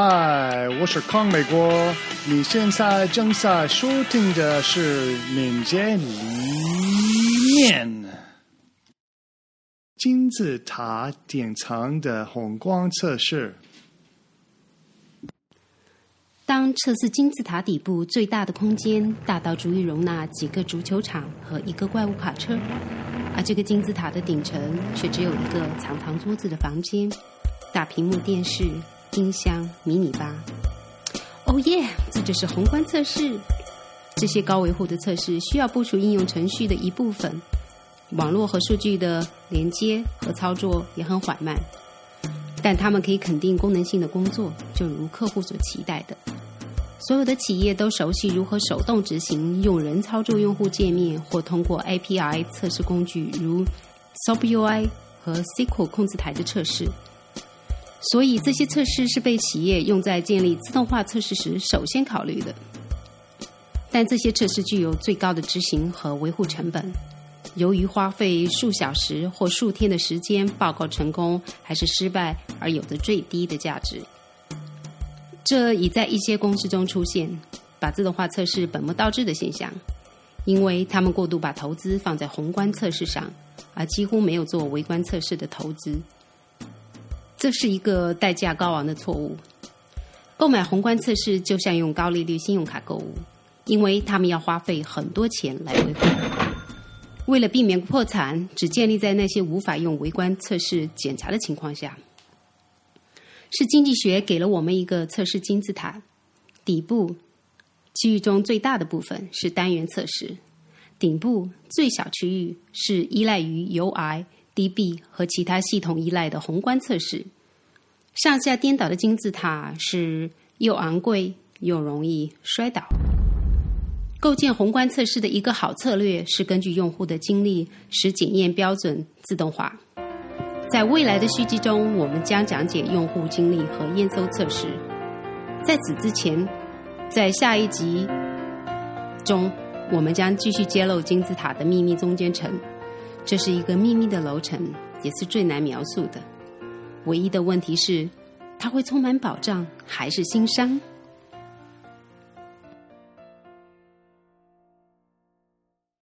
嗨，我是康美国。你现在正在收听的是《民间一面》。金字塔顶层的红光测试。当测试金字塔底部最大的空间大到足以容纳几个足球场和一个怪物卡车，而这个金字塔的顶层却只有一个长长桌子的房间、大屏幕电视。音箱、迷你吧，哦耶！这就是宏观测试。这些高维护的测试需要部署应用程序的一部分，网络和数据的连接和操作也很缓慢，但他们可以肯定功能性的工作，就如客户所期待的。所有的企业都熟悉如何手动执行用人操作用户界面，或通过 API 测试工具如 SoapUI 和 SQL 控制台的测试。所以，这些测试是被企业用在建立自动化测试时首先考虑的。但这些测试具有最高的执行和维护成本，由于花费数小时或数天的时间报告成功还是失败而有着最低的价值。这已在一些公司中出现把自动化测试本末倒置的现象，因为他们过度把投资放在宏观测试上，而几乎没有做微观测试的投资。这是一个代价高昂的错误。购买宏观测试就像用高利率信用卡购物，因为他们要花费很多钱来维护。为了避免破产，只建立在那些无法用微观测试检查的情况下。是经济学给了我们一个测试金字塔，底部区域中最大的部分是单元测试，顶部最小区域是依赖于 UI。DB 和其他系统依赖的宏观测试，上下颠倒的金字塔是又昂贵又容易摔倒。构建宏观测试的一个好策略是根据用户的经历，使检验标准自动化。在未来的续集中，我们将讲解用户经历和验收测试。在此之前，在下一集中，我们将继续揭露金字塔的秘密中间层。这是一个秘密的楼层，也是最难描述的。唯一的问题是，它会充满保障还是心伤？